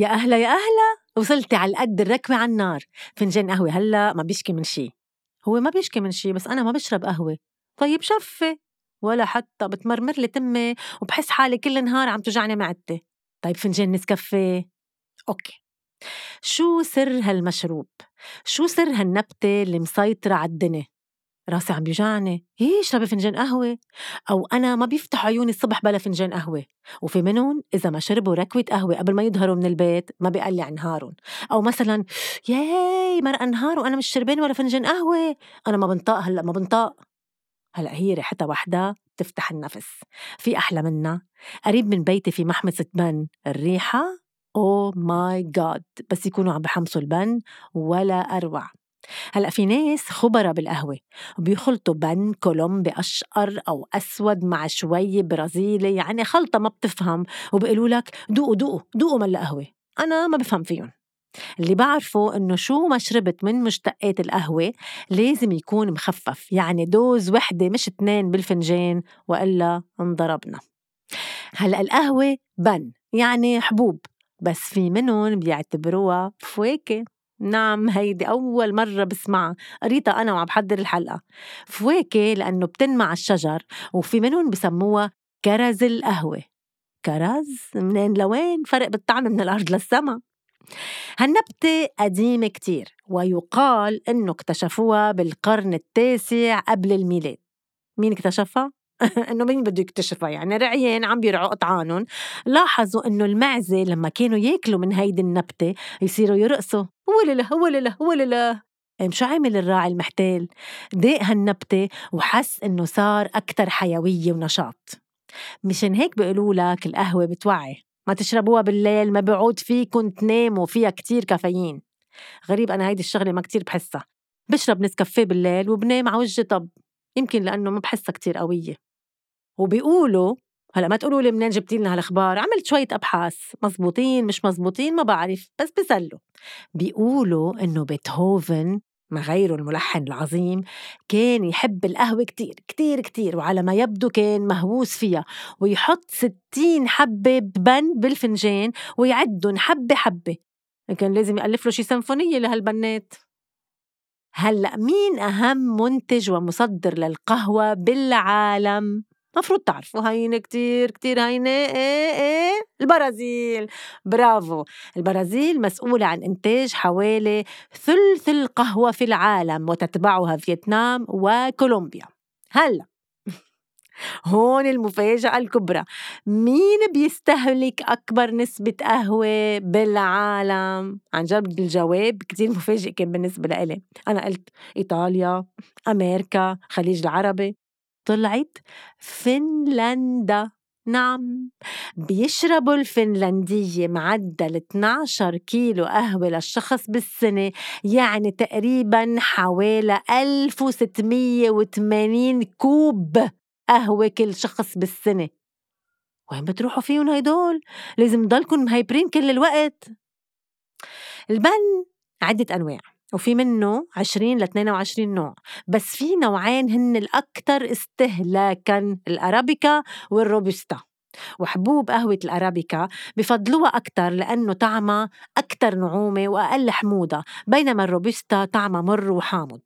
يا أهلا يا أهلا. وصلتي على قد الركبة على النار. فنجان قهوة هلأ ما بيشكي من شي. هو ما بيشكي من شي بس أنا ما بشرب قهوة. طيب شفي. ولا حتى بتمرمر لي تمي وبحس حالي كل نهار عم توجعني معدتي طيب فنجان نسكافيه. أوكي. شو سر هالمشروب؟ شو سر هالنبتة اللي مسيطرة على الدنيا؟ راسي عم بيوجعني. إيه اشربي فنجان قهوة. أو أنا ما بيفتح عيوني الصبح بلا فنجان قهوة. وفي منهم إذا ما شربوا ركوة قهوة قبل ما يظهروا من البيت ما بيقلع نهارهم. أو مثلا ياي مرق نهار وأنا مش شربان ولا فنجان قهوة. أنا ما بنطق هلأ ما بنطق هلأ هي ريحتها وحدة تفتح النفس. في أحلى منها. قريب من بيتي في محمصة بن. الريحة أو ماي جاد بس يكونوا عم بحمصوا البن ولا أروع. هلأ في ناس خبرة بالقهوة بيخلطوا بن كولومبي أشقر أو أسود مع شوي برازيلي يعني خلطة ما بتفهم. وبيقولوا لك دوقوا دوقوا دوقوا ملا قهوة أنا ما بفهم فيهم. اللي بعرفه إنه شو ما شربت من مشتقات القهوة لازم يكون مخفف يعني دوز وحدة مش اتنين بالفنجان وإلا انضربنا. هلأ القهوة بن يعني حبوب بس في منهم بيعتبروها فواكه. نعم هيدي أول مرة بسمعها. قريتها أنا وعم بحضر الحلقة. فواكه لأنه بتنمع الشجر وفي منهم بسموها كرز القهوة. كرز؟ منين؟ لوين؟ فرق بالطعم من الأرض للسما. هالنبتة قديمة كتير ويقال إنه اكتشفوها بالقرن التاسع قبل الميلاد. مين اكتشفها؟ انه مين بده يكتشفها؟ يعني رعيان عم بيرعوا قطعانهم. لاحظوا إنه المعزة لما كانوا يأكلوا من هيدي النبتة يصيروا يرقصوا. ولله ولله ولله شو عمل الراعي المحتال؟ داق هالنبتة وحس إنه صار أكتر حيوية ونشاط. مشان هيك بيقولوا لك القهوة بتوعي. ما تشربوها بالليل ما بيعود فيكن تناموا فيها كتير كافيين. غريب أنا هيدي الشغلة ما كتير بحسها. بشرب نسكافيه بالليل وبنام على وجهي طب. يمكن لأنه ما بحسها كتير قوية. وبيقولوا هلأ ما تقولوا لي منين جبتي لنا هالأخبار؟ عملت شوية أبحاث مزبوطين مش مزبوطين ما بعرف بس بسلوا بيقولوا إنه بيتهوفن ما غيره الملحن العظيم كان يحب القهوة كتير كتير كتير وعلى ما يبدو كان مهووس فيها ويحط ستين حبة بن بالفنجان ويعدهم حبة حبة. كان لازم يألف له شي سيمفونية لهالبنات. هلأ مين أهم منتج ومصدر للقهوة بالعالم؟ مفروض تعرفوا هينة كتير كتير هينة. إيه إيه؟ البرازيل. برافو. البرازيل مسؤولة عن إنتاج حوالي ثلث القهوة في العالم وتتبعها فيتنام وكولومبيا. هلأ هون المفاجأة الكبرى. مين بيستهلك أكبر نسبة قهوة بالعالم؟ عن جد الجواب كتير مفاجئ كان بالنسبة لإلي. أنا قلت إيطاليا أمريكا خليج العربي. طلعت فنلندا. نعم بيشربوا الفنلندية معدل 12 كيلو قهوة للشخص بالسنة يعني تقريبا حوالي 1680 كوب قهوة كل شخص بالسنة. وين بتروحوا فيهم هيدول؟ لازم تضلكم مهيبرين كل الوقت. البن عدة أنواع. وفي منه 20 ل 22 نوع. بس في نوعين هن الأكثر استهلاكا الأرابيكا والروبستا. وحبوب قهوة الأرابيكا بفضلوها أكتر لأنه طعمها أكتر نعومة وأقل حموضة بينما الروبستا طعمها مر وحامض.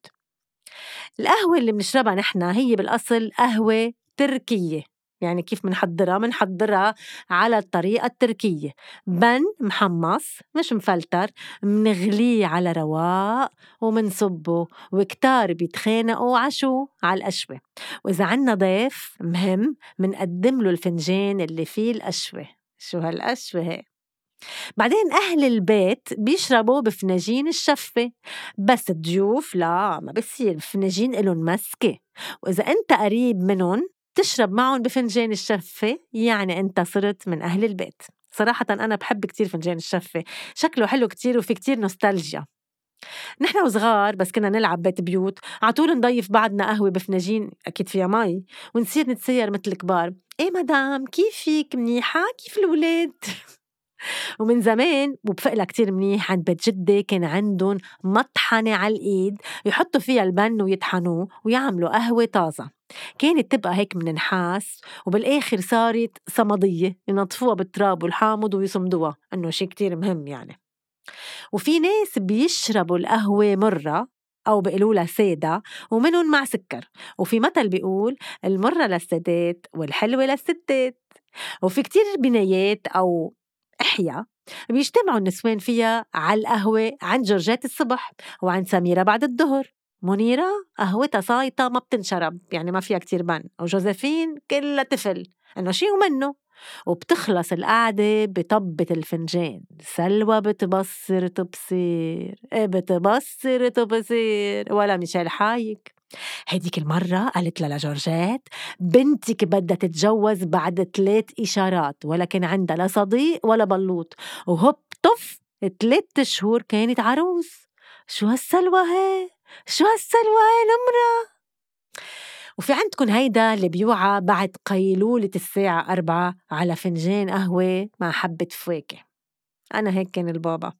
القهوة اللي بنشربها نحن هي بالأصل قهوة تركية. يعني كيف منحضرها؟ منحضرها على الطريقة التركية. بن محمص مش مفلتر منغليه على رواق ومنصبه وكتار بيتخانقوا عشو على القشوة وإذا عنا ضيف مهم منقدم له الفنجان اللي فيه القشوة شو هالقشوة هيك؟ بعدين أهل البيت بيشربوا بفناجين الشفة. بس الضيوف لا ما بصير بفناجين إلهم مسكة. وإذا أنت قريب منهم تشرب معهم بفنجان الشفة يعني أنت صرت من أهل البيت. صراحة أنا بحب كتير فنجان الشفة. شكله حلو كتير وفي كتير نوستالجيا. نحن وصغار بس كنا نلعب بيت بيوت. عطول نضيف بعضنا قهوة بفناجين أكيد فيها مي ونصير نتسير مثل الكبار. إيه مدام كيفك منيحة؟ كيف الولاد؟ ومن زمان وبفقلها كتير منيح عند بيت جدي كان عندهم مطحنة على الإيد يحطوا فيها البن ويطحنوه ويعملوا قهوة طازة. كانت تبقى هيك من نحاس وبالآخر صارت صمدية ينظفوها بالتراب والحامض ويصمدوها إنه شي كتير مهم يعني. وفي ناس بيشربوا القهوة مرة أو بيقولوا لها سادة ومنهم مع سكر. وفي مثل بيقول المرة للسادات والحلوة للستات. وفي كتير بنايات أو إحياء بيجتمعوا النسوان فيها على القهوة عند جورجات الصبح وعند سميرة بعد الظهر. منيرة قهوتها صايطة ما بتنشرب يعني ما فيها كتير بن. وجوزيفين كلها تفل إنه شي ومنه. وبتخلص القعدة بطبة الفنجان. سلوى بتبصر تبصير. إيه بتبصر تبصير. ولا ميشيل حايك. هيديك المرة قالت لها لجورجات بنتك بدها تتجوز بعد ثلاث إشارات ولا كان عندها لا صديق ولا بلوط. وهوب طف ثلاث شهور كانت عروس. شو هالسلوى هي؟ شو هالسلوى هي نمرة وفي عندكم هيدا اللي بيوعى بعد قيلولة الساعة أربعة على فنجان قهوة مع حبة فواكه. أنا هيك كان البابا.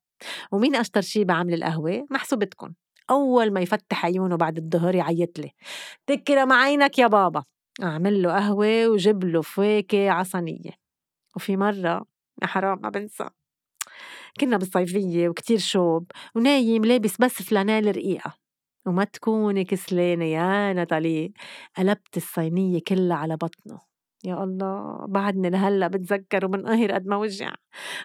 ومين أشطر شي بعمل القهوة؟ محسوبتكم أول ما يفتح عيونه بعد الظهر يعيط لي تكرم عينك يا بابا. أعمل له قهوة وجيب له فواكه عصنية. وفي مرة يا حرام ما بنسى كنا بالصيفية وكتير شوب ونايم لابس بس فلانيل رقيقة. وما تكوني كسلانة يا نتالي قلبت الصينية كلها على بطنه. يا الله بعدني لهلا بتذكر وبنقهر قد ما وجع.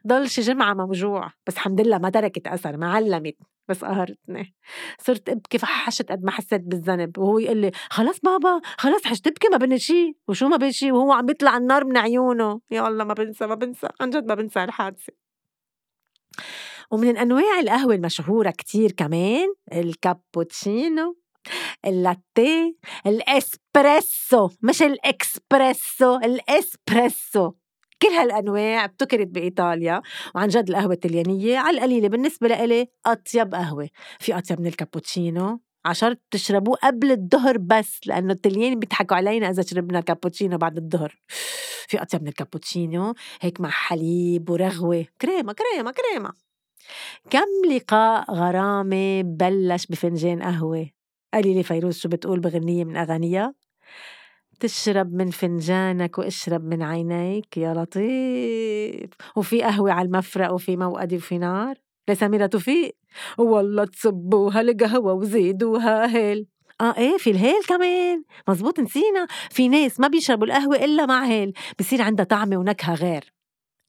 ضل شي جمعة موجوع بس الحمد لله ما تركت أثر ما علمت بس قهرتني. صرت أبكي فحشت قد ما حسيت بالذنب. وهو يقول لي خلاص بابا خلاص حش تبكي ما بني شي وشو ما بني شي وهو عم بيطلع النار من عيونه. يا الله ما بنسى ما بنسى عن جد ما بنسى الحادثة. ومن أنواع القهوة المشهورة كتير كمان الكابوتشينو اللاتيه الإسبريسو مش الإكسبريسو الإسبريسو. كل هالأنواع ابتكرت بإيطاليا وعن جد القهوة الطليانيه على القليلة بالنسبة لإلي أطيب قهوة. في أطيب من الكابوتشينو. عشرط تشربوه قبل الظهر بس لأنه الطليان بيضحكوا علينا إذا شربنا كابوتشينو بعد الظهر. في أطيب من الكابوتشينو هيك مع حليب ورغوة. كريمة كريمة كريمة. كم لقاء غرامة بلش بفنجان قهوة؟ قالي لي فيروز شو بتقول بغنية من أغانيها؟ تشرب من فنجانك واشرب من عينيك يا لطيف. وفي قهوة على المفرق وفي موقدي وفي نار. لسميرة توفيق. والله تصبوها القهوة وزيدوها هيل. آه إيه في الهيل كمان. مزبوط نسينا. في ناس ما بيشربوا القهوة إلا مع هيل. بصير عندها طعمة ونكهة غير.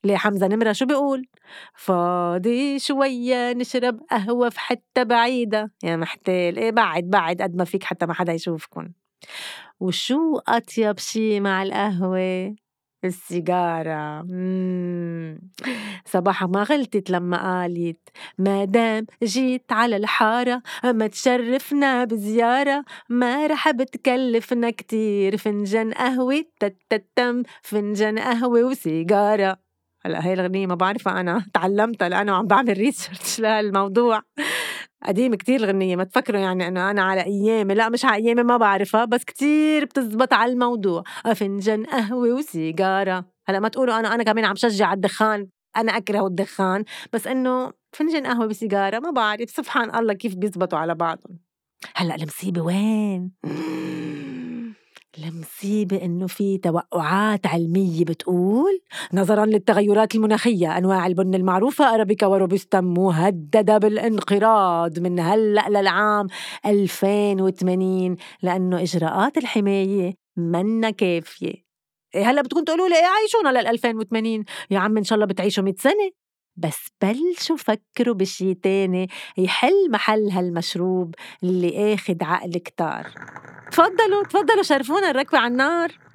ليه حمزة نمرة شو بيقول؟ فاضي شوية نشرب قهوة في حتة بعيدة. يا محتال إيه بعد بعد قد ما فيك حتى ما حدا يشوفكن. وشو أطيب شي مع القهوة؟ السيجارة. صباحا ما غلطت لما قالت ما دام جيت على الحارة ما تشرفنا بزيارة ما رح بتكلفنا كتير. فنجان قهوة تتتم فنجان قهوة وسيجارة. هلأ هاي الغنية ما بعرفها أنا. تعلمتها لأنه عم بعمل ريسيرش لهالموضوع. قديم كتير الغنية ما تفكروا يعني إنه أنا على أيامي. لأ مش على أيامي ما بعرفها بس كتير بتزبط على الموضوع. فنجان قهوة وسيجارة. هلأ ما تقولوا أنا أنا كمان عم شجع على الدخان. أنا اكره الدخان. بس إنه فنجان قهوة بسيجارة ما بعرف. سبحان الله كيف بيزبطوا على بعضهم. هلأ المصيبة وين؟ المصيبة إنه في توقعات علمية بتقول نظرا للتغيرات المناخية أنواع البن المعروفة أرابيكا وروبوستا مهددة بالانقراض من هلأ للعام 2080 لأنه إجراءات الحماية منا كافية. إيه هلأ بتكون تقولوا لي عايشونا لل 2080 يا عم إن شاء الله بتعيشوا 100 سنة. بس بلشوا فكروا بشي تاني؟ يحل محل هالمشروب اللي آخد عقل كتار. تفضلوا تفضلوا شرفونا الركبة على النار.